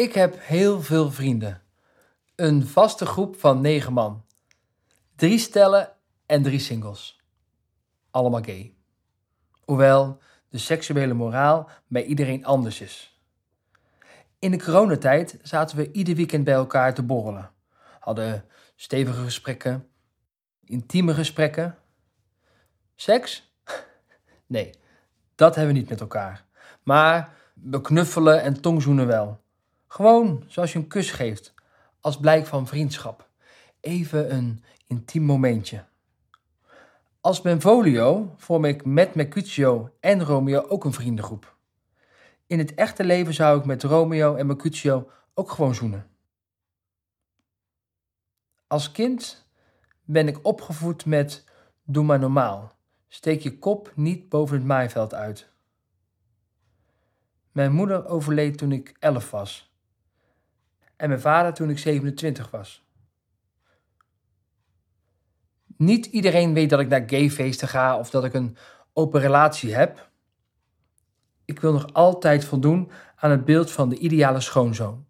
Ik heb heel veel vrienden. Een vaste groep van negen man. Drie stellen en drie singles. Allemaal gay. Hoewel de seksuele moraal bij iedereen anders is. In de coronatijd zaten we ieder weekend bij elkaar te borrelen. Hadden stevige gesprekken, intieme gesprekken. Seks? Nee, dat hebben we niet met elkaar. Maar we knuffelen en tongzoenen wel. Gewoon zoals je een kus geeft, als blijk van vriendschap. Even een intiem momentje. Als Benvolio vorm ik met Mercutio en Romeo ook een vriendengroep. In het echte leven zou ik met Romeo en Mercutio ook gewoon zoenen. Als kind ben ik opgevoed met doe maar normaal. Steek je kop niet boven het maaiveld uit. Mijn moeder overleed toen ik 11 was. En mijn vader toen ik 27 was. Niet iedereen weet dat ik naar gayfeesten ga of dat ik een open relatie heb. Ik wil nog altijd voldoen aan het beeld van de ideale schoonzoon.